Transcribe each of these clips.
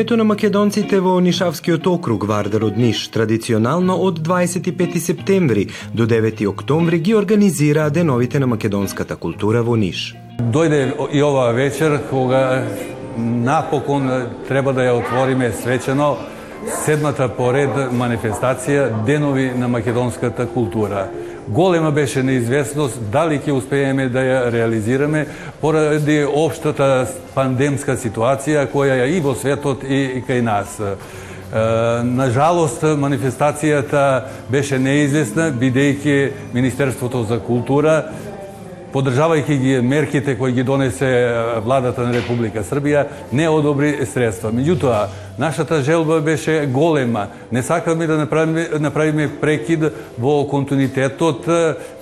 Сдруженијето на македонците во Нишавскиот округ Вардар од Ниш традиционално од 25 септември до 9 октомври ги организира деновите на македонската култура во Ниш. Дојде и ова вечер кога напокон треба да ја отвориме свечено седмата поред манифестација Денови на македонската култура. Голема беше неизвестност дали ќе успееме да ја реализираме поради општата пандемска ситуација која ја и во светот и кај нас. На жалост, манифестацијата беше неизвестна, бидејќи Министерството за култура Подржавајќи ги мерките кои ги донесе владата на Република Србија, не одобри средства. Меѓутоа, нашата желба беше голема. Не сакаме да направиме, направиме прекид во континуитетот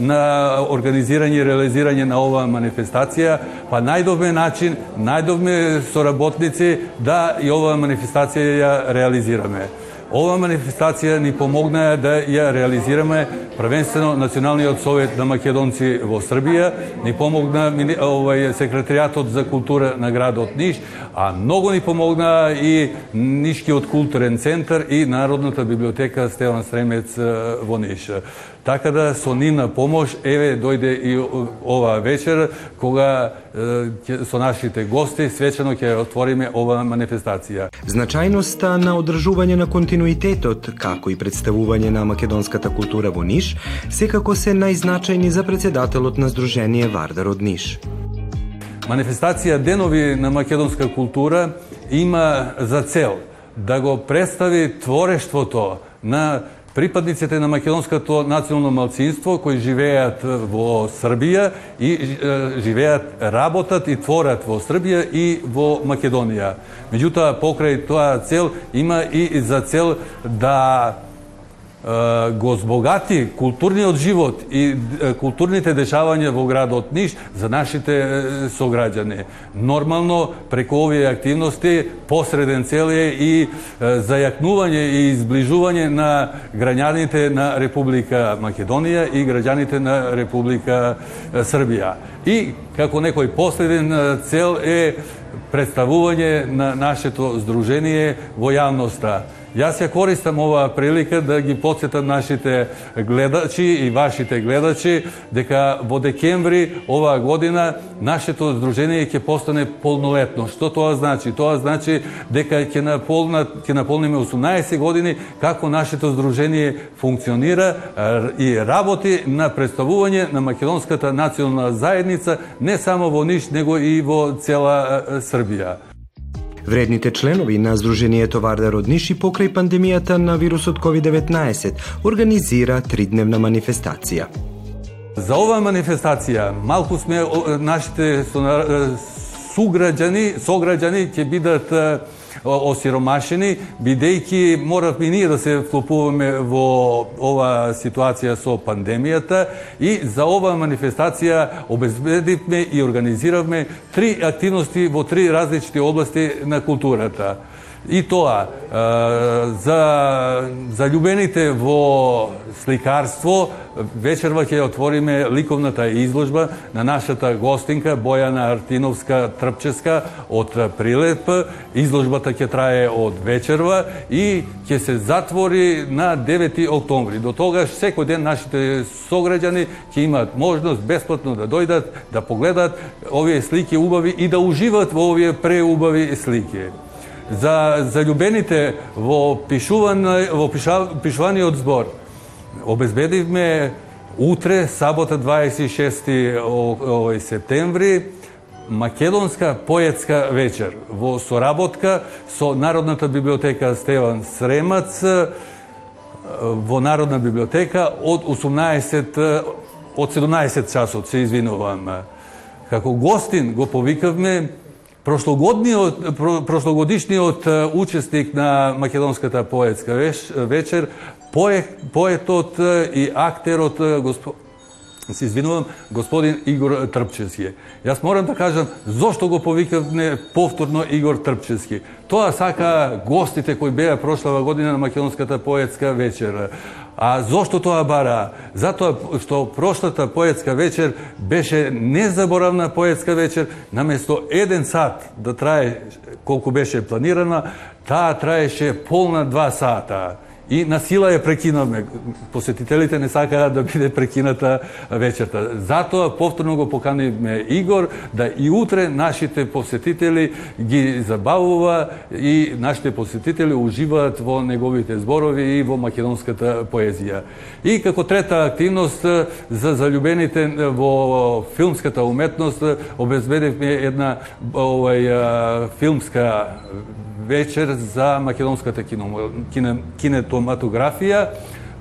на организирање и реализирање на оваа манифестација, па најдовме начин, најдовме соработници да и оваа манифестација ја реализираме. Ова манифестација ни помогна да ја реализираме првенствено Националниот совет на македонци во Србија, ни помогна овај секретаријатот за култура на градот Ниш, а многу ни помогна и Нишкиот културен центар и Народната библиотека Стеван Сремец во Ниш. Така да со нивна помош еве дојде и ова вечер кога со нашите гости свечено ќе отвориме ова манифестација. Значајноста на одржување на континуитетот, како и представување на македонската култура во Ниш, секако се најзначајни за председателот на Сдружение Вардар од Ниш. Манифестација Денови на македонска култура има за цел да го представи творештвото на припадниците на македонското национално малцинство кои живеат во Србија и живеат, работат и творат во Србија и во Македонија. Меѓутоа, покрај тоа цел има и за цел да го збогати културниот живот и културните дешавања во градот Ниш за нашите сограѓани. Нормално, преку овие активности, посреден цел е и зајакнување и изближување на граѓаните на Република Македонија и граѓаните на Република Србија. И, како некој последен цел е представување на нашето здружение во јавноста Јас ја користам оваа прилика да ги подсетам нашите гледачи и вашите гледачи дека во декември оваа година нашето здружение ќе постане полнолетно. Што тоа значи? Тоа значи дека ќе наполнат ќе наполниме 18 години како нашето здружение функционира и работи на представување на македонската национална заедница не само во Ниш, него и во цела Србија. Вредните членови на Сдруженијето Вардар од Ниши покрај пандемијата на вирусот COVID-19 организира тридневна манифестација. За оваа манифестација малку сме нашите суграѓани, сограѓани ќе бидат осиромашени, бидејќи моравме и ние да се вклопуваме во ова ситуација со пандемијата и за оваа манифестација обезбедивме и организиравме три активности во три различни области на културата. И тоа, за, за љубените во сликарство, вечерва ќе отвориме ликовната изложба на нашата гостинка Бојана Артиновска Трпческа од Прилеп. Изложбата ќе трае од вечерва и ќе се затвори на 9 октомври. До тогаш секој ден нашите сограѓани ќе имаат можност бесплатно да дојдат, да погледат овие слики убави и да уживат во овие преубави слики за заљубените во пишување во пишуваниот збор. Обезбедивме утре, сабота 26 овој септември, македонска поетска вечер во соработка со Народната библиотека Стеван Сремац во Народна библиотека од 18 од 17 часот, се извинувам. Како гостин го повикавме Прошлогодниот, прошлогодишниот учесник на Македонската поетска вечер, поетот и актерот господ се извинувам, господин Игор Трпчевски. Јас морам да кажам зошто го повикавме повторно Игор Трпчевски. Тоа сака гостите кои беа прошлава година на македонската поетска вечер. А зошто тоа бара? Затоа што прошлата поетска вечер беше незаборавна поетска вечер, наместо еден сат да трае колку беше планирана, таа траеше полна два сата и на сила ја прекинавме. Посетителите не сакаа да биде прекината вечерта. Затоа повторно го поканивме Игор да и утре нашите посетители ги забавува и нашите посетители уживаат во неговите зборови и во македонската поезија. И како трета активност за залюбените во филмската уметност обезбедивме една овај филмска вечер за македонската кино, кине, кинетоматографија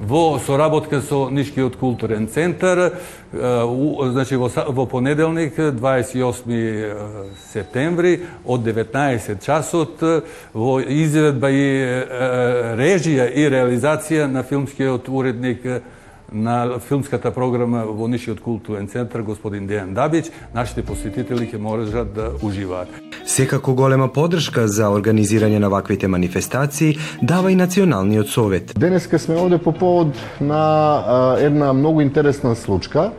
во соработка со Нишкиот културен центар, значи во, во понеделник 28 септември од 19 часот во изведба и режија и реализација на филмскиот уредник на филмската програма во Нишиот културен центар господин Дејан Дабич, нашите посетители ќе можат да уживаат. Секако голема подршка за организирање на ваквите манифестации дава и Националниот совет. Денеска сме овде по повод на а, една многу интересна случка,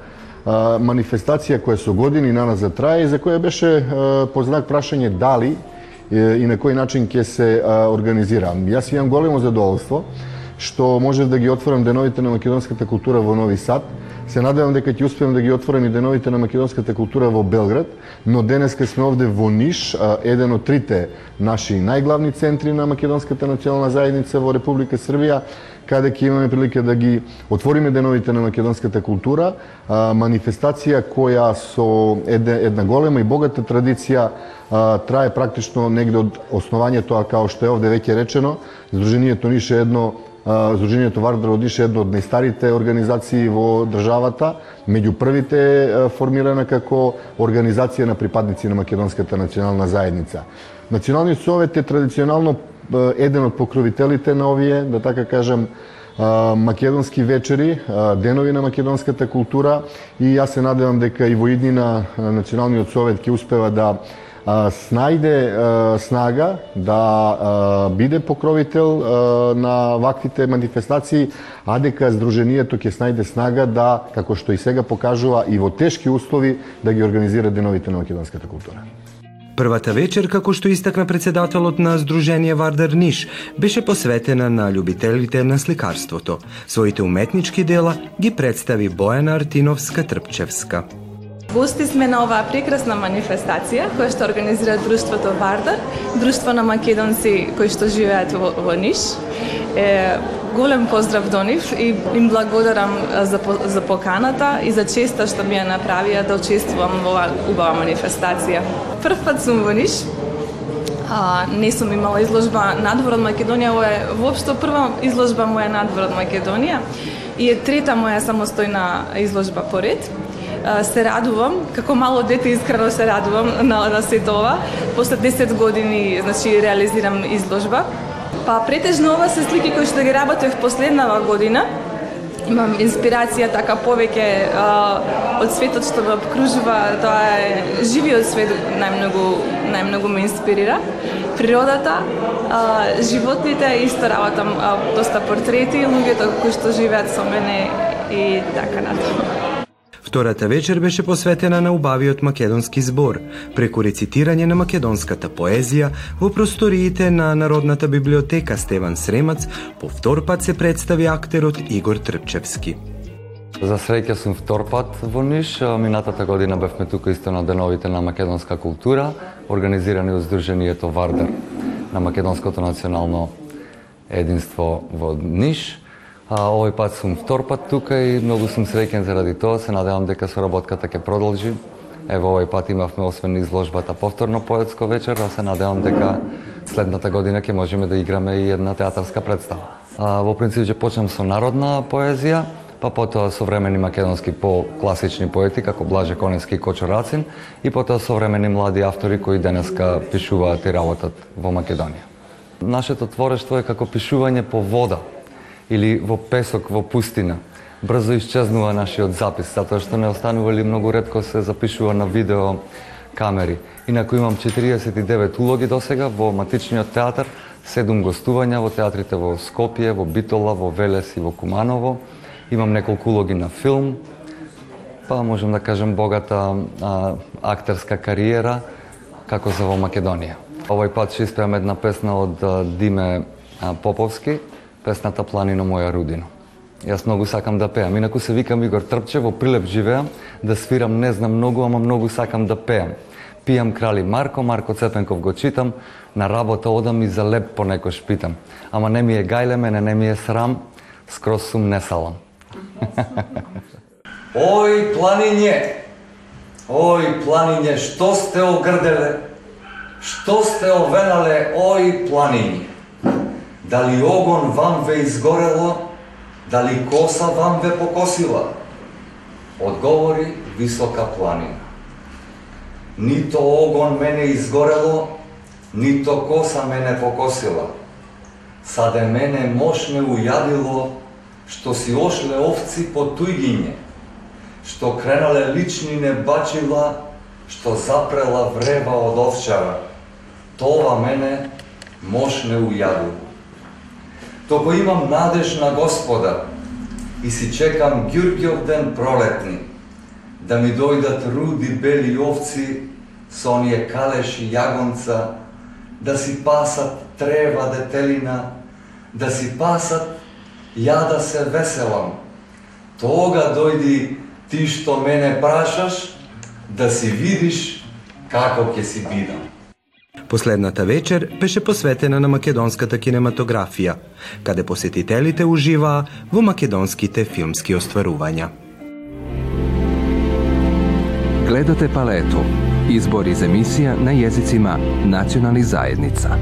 а, манифестација која со години на нас затрае и за која беше а, по знак прашање дали и на кој начин ќе се организира. Јас имам големо задоволство што може да ги отворам деновите на македонската култура во Нови Сад. Се надевам дека ќе успеам да ги отворам и деновите на македонската култура во Белград, но денеска сме овде во Ниш, еден од трите наши најглавни центри на македонската национална заедница во Република Србија, каде ќе имаме прилика да ги отвориме деновите на македонската култура, манифестација која со една, една голема и богата традиција трае практично негде од основањето, а као што е овде веќе речено, Сдруженијето Ниш е едно Сдруженијето Вардар одише едно од најстарите организации во државата, меѓу првите формирана како организација на припадници на Македонската национална заедница. Националниот совет е традиционално еден од покровителите на овие, да така кажам, македонски вечери, денови на македонската култура и јас се надевам дека и во иднина Националниот совет ќе успева да снајде снага да биде покровител на ваквите манифестации, а дека Сдруженијето ќе снајде снага да, како што и сега покажува, и во тешки услови да ги организира деновите на македонската култура. Првата вечер, како што истакна председателот на Сдружение Вардар Ниш, беше посветена на љубителите на сликарството. Своите уметнички дела ги представи Бојана Артиновска Трпчевска. Гости сме на оваа прекрасна манифестација која што организира Друштвото Вардар, друштво на македонци кои што живеат во, во Ниш. Е, голем поздрав до нив и им благодарам за, за поканата и за честа што ми ја направија да учествувам во оваа убава манифестација. Прв пат сум во Ниш, а, не сум имала изложба надвор од Македонија, ова е воопшто прва изложба моја надвор од Македонија и е трета моја самостојна изложба поред се радувам, како мало дете искрено се радувам на, на сето ова. После 10 години, значи, реализирам изложба. Па претежно ова се слики кои што ги работев последнава година. Имам инспирација така повеќе а, од светот што ме обкружува, тоа е живиот свет најмногу најмногу ме инспирира. Природата, а, животните, исто работам а, доста портрети, луѓето кои што живеат со мене и така натаму. Втората вечер беше посветена на убавиот македонски збор, преку рецитирање на македонската поезија во просториите на Народната библиотека Стеван Сремац, по втор пат се представи актерот Игор Трпчевски. За среќа сум втор пат во Ниш. Минатата година бевме тука исто на деновите на македонска култура, организирани од Сдруженијето Вардар на македонското национално единство во Ниш. А, овој пат сум втор пат тука и многу сум среќен заради тоа. Се надевам дека соработката ќе продолжи. Ево овој пат имавме освен изложбата повторно поетско вечер, а се надевам дека следната година ќе можеме да играме и една театарска представа. А, во принцип ќе почнем со народна поезија, па потоа современи македонски по-класични поети како Блаже Конески и Кочо Рацин и потоа современи млади автори кои денеска пишуваат и работат во Македонија. Нашето творештво е како пишување по вода, или во песок во пустина. брзо исчезнува нашиот запис, затоа што не останували многу ретко се запишува на видео камери. Инаку имам 49 улоги до сега во Матичниот театар, 7 гостувања во театрите во Скопје, во Битола, во Велес и во Куманово. Имам неколку улоги на филм, па можем да кажем богата а, актерска кариера, како за во Македонија. Овој пат ќе испеам една песна од Диме Поповски, песната Планино моја рудино. Јас многу сакам да пеам. Инаку се викам Игор Трпче, во Прилеп живеам, да свирам не знам многу, ама многу сакам да пеам. Пијам крали Марко, Марко Цепенков го читам, на работа одам и за леп понекош питам. Ама не ми е гајле, мене не ми е срам, скрос сум несалам. Ој, планиње, ој, планиње, што сте огрделе, што сте овенале, ој, планиње. Дали огон вам ве изгорело, Дали коса вам ве покосила? Одговори висока планина. Нито огон мене изгорело, нито коса мене покосила. Саде мене мош ме ујадило, што си ошле овци по тујгиње, што кренале лични не бачила, што запрела врева од овчара. Това мене мош ме ујадило току имам надеж на Господа и си чекам Ѓурѓов ден пролетни, да ми дојдат руди бели овци со оние калеши јагонца, да си пасат трева детелина, да си пасат ја да се веселам. Тога дојди ти што мене прашаш, да си видиш како ќе си бидам. Последната вечер беше посветена на македонската кинематографија, каде посетителите уживаа во македонските филмски остварувања. Гледате палето. Избор из емисија на језицима национални заедница.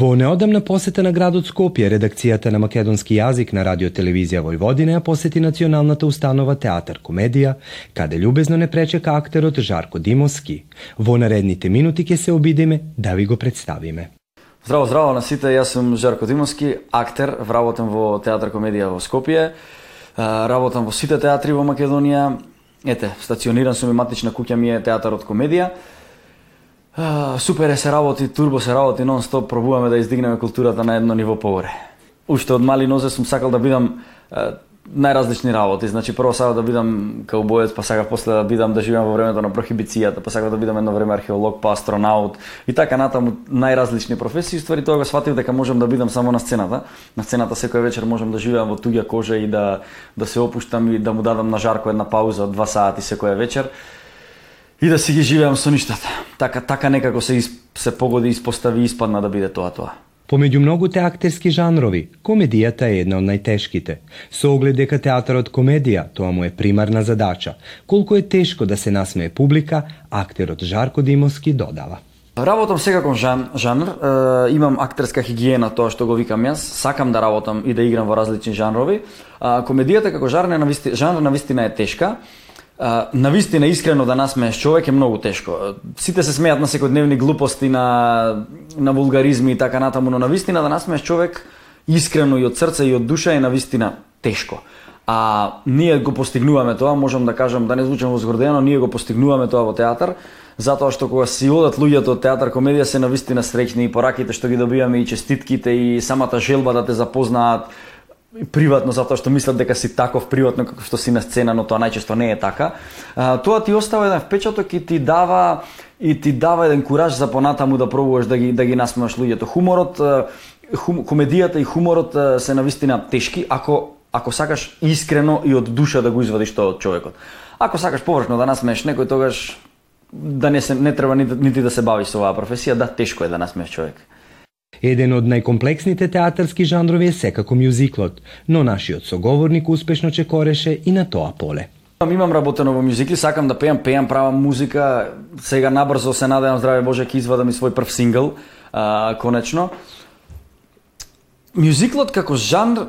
Во неодамна посета на градот Скопје, редакцијата на македонски јазик на Радио Телевизија Војводина ја посети националната установа Театар Комедија, каде љубезно не пречека актерот Жарко Димовски. Во наредните минути ќе се обидиме да ви го представиме. Здраво, здраво на сите, јас сум Жарко Димовски, актер, вработам во Театар Комедија во Скопје, работам во сите театри во Македонија, ете, стациониран сум и матична куќа ми е Театарот Комедија, супер е се работи, турбо се работи нон-стоп, пробуваме да издигнеме културата на едно ниво погоре. Уште од мали нозе сум сакал да бидам најразлични работи. Значи прво сакав да бидам каубоец, па сакав после да бидам да живеам во времето на прохибицијата, па сакав да бидам едно време археолог, па астронаут и така натаму најразлични професии. Ствари тоа го сватив дека можам да бидам само на сцената. На сцената секоја вечер можам да живеам во туѓа кожа и да да се опуштам и да му дадам на жарко една пауза од два сати секоја вечер и да си ги живеам со ништата. Така така некако се се погоди испостави испадна да биде тоа тоа. Помеѓу многуте актерски жанрови, комедијата е една од најтешките. Со оглед дека театарот комедија, тоа му е примарна задача. Колку е тешко да се насмее публика, актерот Жарко Димовски додава. Работам секако жан, жанр, е, имам актерска хигиена, тоа што го викам јас, сакам да работам и да играм во различни жанрови. А, комедијата како жанр на висти, жанр на вистина е тешка, на вистина искрено да насмееш човек е многу тешко. Сите се смеат на секојдневни глупости, на на вулгаризми и така натаму, но на вистина да насмееш човек искрено и од срце и од душа е на вистина тешко. А ние го постигнуваме тоа, можам да кажам, да не звучам возгордено, ние го постигнуваме тоа во театар, затоа што кога си одат луѓето од театар комедија се на вистина среќни и пораките што ги добиваме и честитките и самата желба да те запознаат приватно затоа што мислат дека си таков приватно како што си на сцена, но тоа најчесто не е така. А, тоа ти остава еден впечаток и ти дава и ти дава еден кураж за понатаму да пробуваш да ги да ги насмеаш луѓето. Хуморот, хум, комедијата и хуморот се навистина тешки ако ако сакаш искрено и од душа да го извадиш тоа од човекот. Ако сакаш површно да насмееш некој тогаш да не се не треба нити, нити да се бавиш со оваа професија, да тешко е да насмееш човек. Еден од најкомплексните театарски жанрови е секако мюзиклот, но нашиот соговорник успешно чекореше и на тоа поле. Имам работено во мюзикли, сакам да пеам, пеам правам музика. Сега набрзо се надевам здраве Боже ќе извадам и свој прв сингл. а, конечно. Мюзиклот како жанр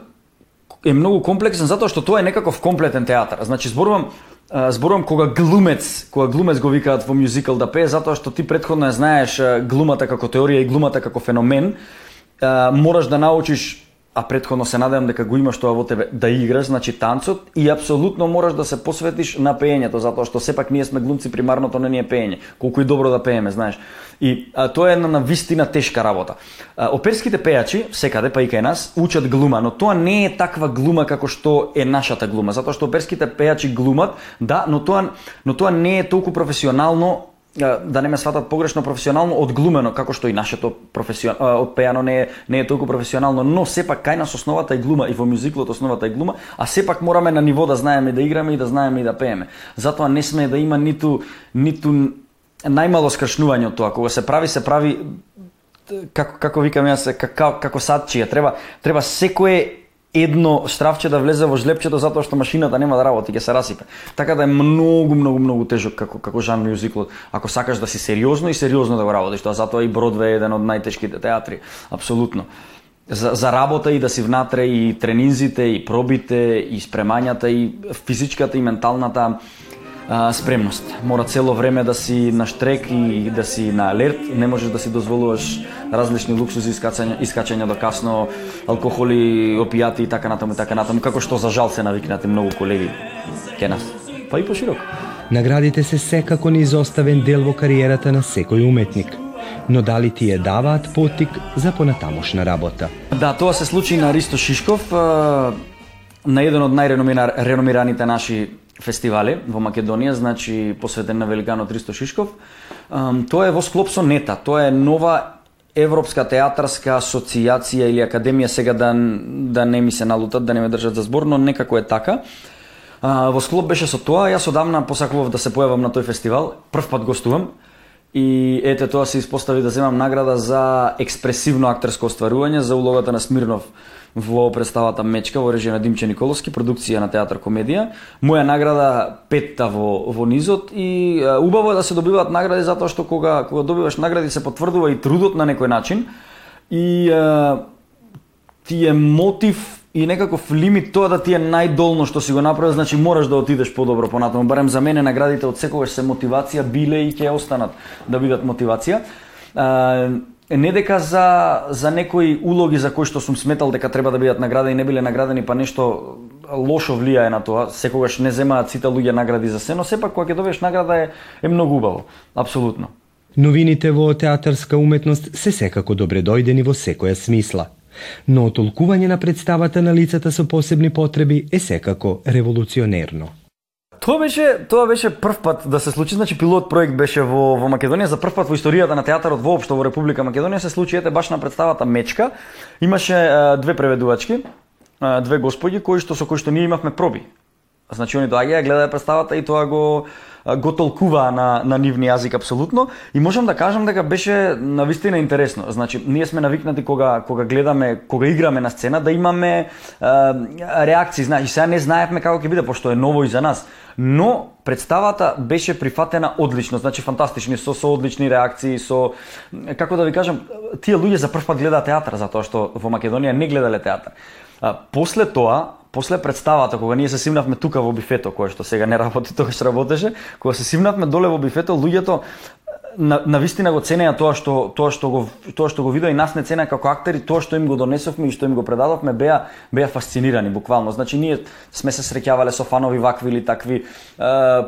е многу комплексен затоа што тоа е некаков комплетен театар. Значи зборувам зборувам кога глумец, кога глумец го викаат во мюзикл да пее затоа што ти предходно ја знаеш глумата како теорија и глумата како феномен, мораш да научиш а предходно се надевам дека го имаш тоа во тебе да играш, значи танцот и апсолутно мораш да се посветиш на пеењето затоа што сепак ние сме глумци примарното не ни е пеење. Колку и добро да пееме, знаеш. И а, тоа е една навистина тешка работа. А, оперските пејачи, секаде па и кај нас, учат глума, но тоа не е таква глума како што е нашата глума, затоа што оперските пејачи глумат, да, но тоа но тоа не е толку професионално да не ме сватат погрешно професионално одглумено како што и нашето професион од пеано не е не е толку професионално, но сепак кај нас основата е глума и во мюзиклот основата е глума, а сепак мораме на ниво да знаеме да играме и да знаеме и да пееме. Затоа не сме да има ниту ниту најмало скршнување од тоа. Кога се прави, се прави како како викам јас како како садчија. Треба треба секое едно штрафче да влезе во жлепчето затоа што машината нема да работи, ќе се расипе. Така да е многу, многу, многу тежок како како жан мюзиклот. Ако сакаш да си сериозно и сериозно да го работиш, тоа затоа и Бродве е еден од најтешките театри, апсолутно. За, за работа и да си внатре и тренинзите, и пробите, и спремањата, и физичката и менталната а, спремност. Мора цело време да си на штрек и да си на алерт, не можеш да си дозволуваш различни луксузи, искачања, искачања до касно, алкохоли, опијати и така натаму, така натаму, како што за жал се навикнати многу колеги ке нас. Па и пошироко. Наградите се секако неизоставен дел во кариерата на секој уметник но дали ти е даваат потик за понатамошна работа? Да, тоа се случи на Ристо Шишков, на еден од најреномираните наши фестивали во Македонија, значи посветен на великанот Ристо Шишков. Тоа е во склоп со НЕТА. Тоа е нова Европска театарска асоциација или академија сега да да не ми се налутат, да не ме држат за збор, но некако е така. А, во склоп беше со тоа, јас одамна посакував да се појавам на тој фестивал. Прв пат гостувам. И ете тоа се испостави да земам награда за експресивно актерско остварување за улогата на Смирнов во представата Мечка во режија на Димче Николовски, продукција на театар комедија. Моја награда петта во во низот и убаво е да се добиваат награди затоа што кога кога добиваш награди се потврдува и трудот на некој начин и а, ти е мотив и некаков лимит тоа да ти е најдолно што си го направил, значи мораш да отидеш подобро понатаму. Барем за мене наградите од секогаш се мотивација биле и ќе останат да бидат мотивација. А, не дека за за некои улоги за кои што сум сметал дека треба да бидат наградени не биле наградени, па нешто лошо влијае на тоа. Секогаш не земаат сите луѓе награди за се, но сепак кога ќе добиеш награда е, е многу убаво. Апсолутно. Новините во театарска уметност се секако добре дојдени во секоја смисла. Но толкување на представата на лицата со посебни потреби е секако револуционерно. Тоа беше тоа беше прв пат да се случи, значи пилот проект беше во во Македонија за прв пат во историјата на театарот воопшто во Република Македонија се случи ете баш на представата Мечка. Имаше е, две преведувачки, е, две господи кои што со кои што ние имавме проби. Значи они доаѓаа, гледаја представата и тоа го го толкуваа на, на нивни јазик апсолутно и можам да кажам дека беше на вистина интересно. Значи, ние сме навикнати кога кога гледаме, кога играме на сцена да имаме е, реакции, значи сега не знаевме како ќе биде пошто е ново и за нас. Но представата беше прифатена одлично, значи фантастични со со одлични реакции, со како да ви кажам, тие луѓе за прв пат гледаат театар затоа што во Македонија не гледале театар. А, после тоа после представата, кога ние се симнавме тука во бифето, кое што сега не работи, тогаш работеше, кога се симнавме доле во бифето, луѓето на, на вистина го ценеа тоа што тоа што го тоа што го видеа и нас не ценеа како актери, тоа што им го донесовме и што им го предадовме беа беа фасцинирани буквално. Значи ние сме се среќавале со фанови вакви или такви е,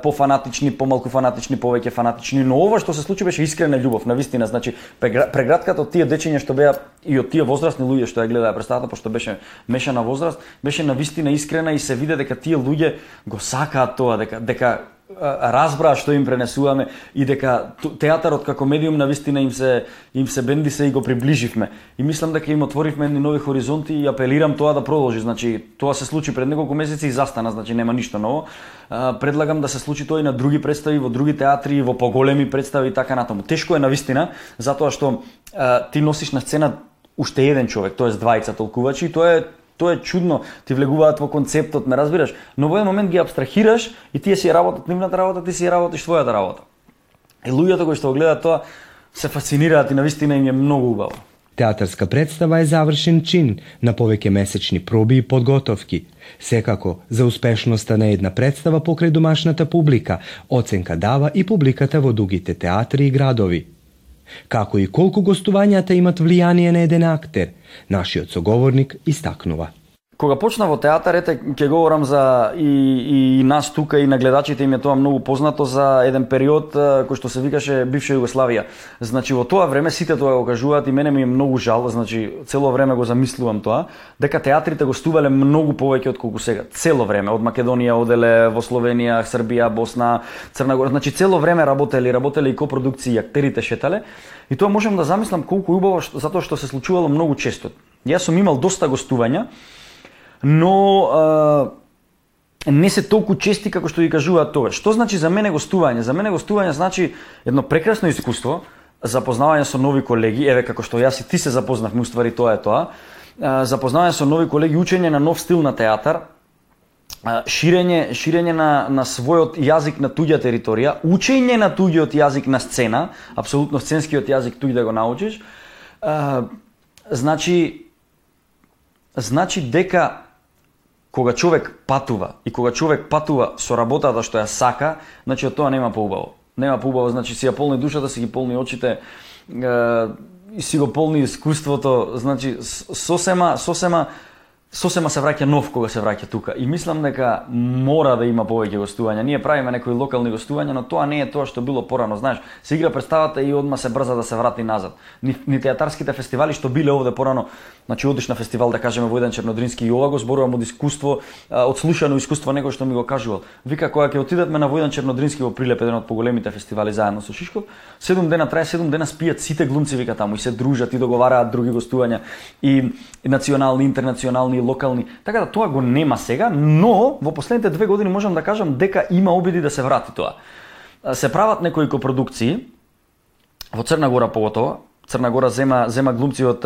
пофанатични, помалку фанатични, повеќе фанатични, но ова што се случи беше искрена љубов, на вистина. Значи прегратката од тие дечиња што беа и од тие возрастни луѓе што ја гледаа представата, пошто беше мешана возраст, беше на вистина искрена и се виде дека тие луѓе го сакаат тоа, дека дека разбраа што им пренесуваме и дека театарот како медиум на вистина им се им се бенди се и го приближивме. И мислам дека им отворивме едни нови хоризонти и апелирам тоа да продолжи. Значи тоа се случи пред неколку месеци и застана, значи нема ништо ново. предлагам да се случи тоа и на други представи, во други театри, во поголеми представи и така натаму. Тешко е на вистина, затоа што ти носиш на сцена уште еден човек, тоест двајца толкувачи и тоа е Тоа е чудно, ти влегуваат во концептот, ме разбираш, но во еден момент ги абстрахираш и тие си работат нивната работа, ти си работиш твојата работа. И луѓето кои што го гледаат тоа, се фасцинираат и навистина им е многу убаво. Театарска представа е завршен чин на повеќе месечни проби и подготовки. Секако, за успешноста на една представа покрај домашната публика, оценка дава и публиката во дугите театри и градови. Како и колку гостувањата имат влијание на еден актер, нашиот соговорник истакнува. Кога почна во театар, ете, ќе говорам за и, и нас тука и на гледачите им е тоа многу познато за еден период кој што се викаше бивша Југославија. Значи во тоа време сите тоа го кажуваат и мене ми е многу жал, значи цело време го замислувам тоа, дека театрите гостувале многу повеќе од колку сега. Цело време од Македонија оделе во Словенија, Србија, Босна, Црна Гора, значи цело време работеле, работеле и копродукции, актерите шетале. И тоа можам да замислам колку убаво затоа што се случувало многу често. Јас сум имал доста гостувања но не се толку чести како што ги кажуваат тоа. Што значи за мене гостување? За мене гостување значи едно прекрасно искуство, запознавање со нови колеги, еве како што јас и ти се запознавме, уствари тоа е тоа. Запознавање со нови колеги, учење на нов стил на театар, ширење ширење на на својот јазик на туѓа територија, учење на туѓиот јазик на сцена, апсолутно сценскиот јазик туѓ да го научиш. Значи значи дека кога човек патува и кога човек патува со работата што ја сака, значи од тоа нема поубаво. Нема поубаво, значи си ја полни душата, си ги полни очите, е, и си го полни искуството, значи сосема, сосема сосема се враќа нов кога се враќа тука. И мислам дека мора да има повеќе гостувања. Ние правиме некои локални гостувања, но тоа не е тоа што било порано. Знаеш, се игра представата и одма се брза да се врати назад. Ни, ни театарските фестивали што биле овде порано, значи одиш на фестивал да кажеме во еден Чернодрински и ова го зборувам од искуство, од слушано искуство некој што ми го кажувал. Вика кога ќе отидеме на Војдан Чернодрински во Прилеп, еден од поголемите фестивали заедно со Шишков, 7 дена трае, 7 дена спијат сите глумци вика таму и се дружат и договараат други гостувања и национални, интернационални локални. Така да тоа го нема сега, но во последните две години можам да кажам дека има обиди да се врати тоа. Се прават некои копродукции во Црна Гора поготово, Црна Гора зема зема глумци од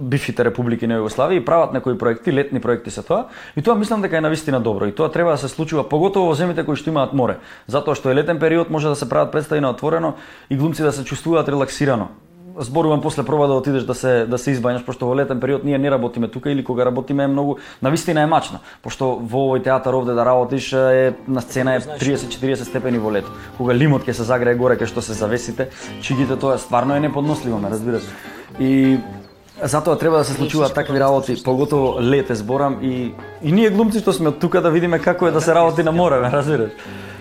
бившите републики на Југославија и прават некои проекти, летни проекти се тоа. И тоа мислам дека е навистина добро и тоа треба да се случува поготово во земите кои што имаат море, затоа што е летен период може да се прават представи на отворено и глумци да се чувствуваат релаксирано зборувам после проба да отидеш да се да се избањаш пошто во летен период ние не работиме тука или кога работиме е многу навистина е мачно пошто во овој театар овде да работиш е на сцена е 30-40 степени во лето кога лимот ќе се загрее горе кај што се завесите чигите тоа стварно е неподносливо ме разбираш и Затоа треба да се случуваат такви работи, поготово лете зборам и и ние глумци што сме од тука да видиме како е да се работи на море, разбираш.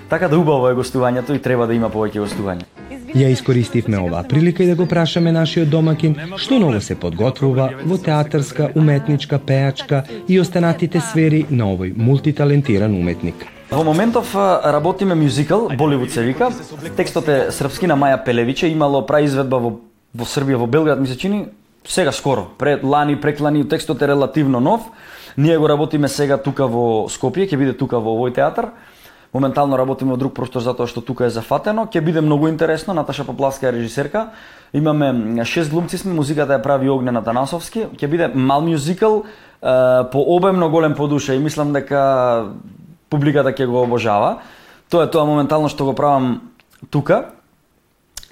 Така да убаво е гостувањето и треба да има повеќе гостувања. Ја искористивме оваа прилика и да го прашаме нашиот домакин што ново се подготвува во театарска, уметничка, пеачка и останатите сфери на овој мултиталентиран уметник. Во моментов работиме мюзикл Боливуд се вика. Текстот е српски на Маја Пелевиче, имало праизведба во во Србија, во Белград, ми се чини, сега скоро, пред лани, преклани, текстот е релативно нов. Ние го работиме сега тука во Скопје, ќе биде тука во овој театар. Моментално работиме во друг простор затоа што тука е зафатено. Ќе биде многу интересно. Наташа Поплавска е режисерка. Имаме шест глумци сме, музиката ја прави Огнен Атанасовски. Ќе биде мал мюзикл, по обемно голем по душа и мислам дека публиката ќе го обожава. Тоа е тоа моментално што го правам тука.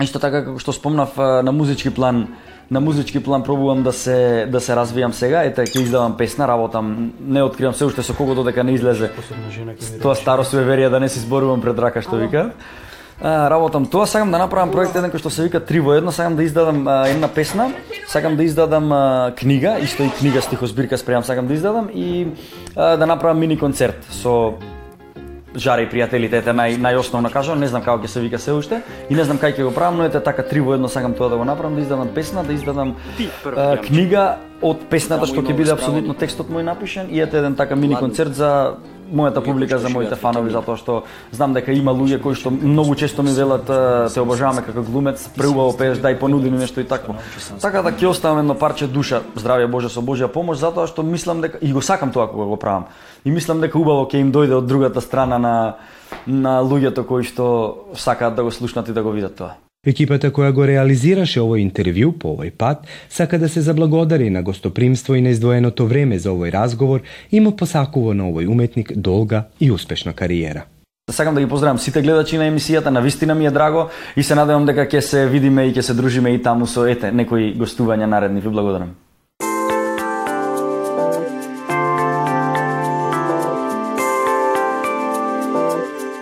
Исто така како што спомнав на музички план, на музички план пробувам да се да се развијам сега. Ете ќе издавам песна, работам, не откривам се уште со кого додека не излезе. Тоа старо суеверија да не се зборувам пред рака што вика. А, работам тоа, сакам да направам проект еден кој што се вика Три во едно, сакам да издадам а, една песна, сакам да издадам а, книга, исто и книга стихозбирка спремам сакам да издадам и а, да направам мини концерт со Жаре и пријателите, ете нај најосновно кажам, не знам како ќе се вика се уште и не знам кај ќе го правам, но ете така три во едно сакам тоа да го направам, да издадам песна, да издадам а, книга од песната што ќе биде апсолутно текстот мој напишен и ете еден така мини концерт за мојата публика, за моите фанови, затоа што знам дека има луѓе кои што многу често ми велат се обожаваме како глумец, преубаво пееш, дај понуди ми нешто и такво. Така да ќе оставам едно парче душа, здравје Боже со Божја помош, затоа што мислам дека и го сакам тоа кога го правам и мислам дека убаво ќе им дојде од другата страна на на луѓето кои што сакаат да го слушнат и да го видат тоа. Екипата која го реализираше овој интервју по овој пат сака да се заблагодари на гостопримство и на издвоеното време за овој разговор и му посакува на овој уметник долга и успешна кариера. Да сакам да ги поздравам сите гледачи на емисијата, на вистина ми е драго и се надевам дека ќе се видиме и ќе се дружиме и таму со ете некои гостувања наредни. Ви благодарам.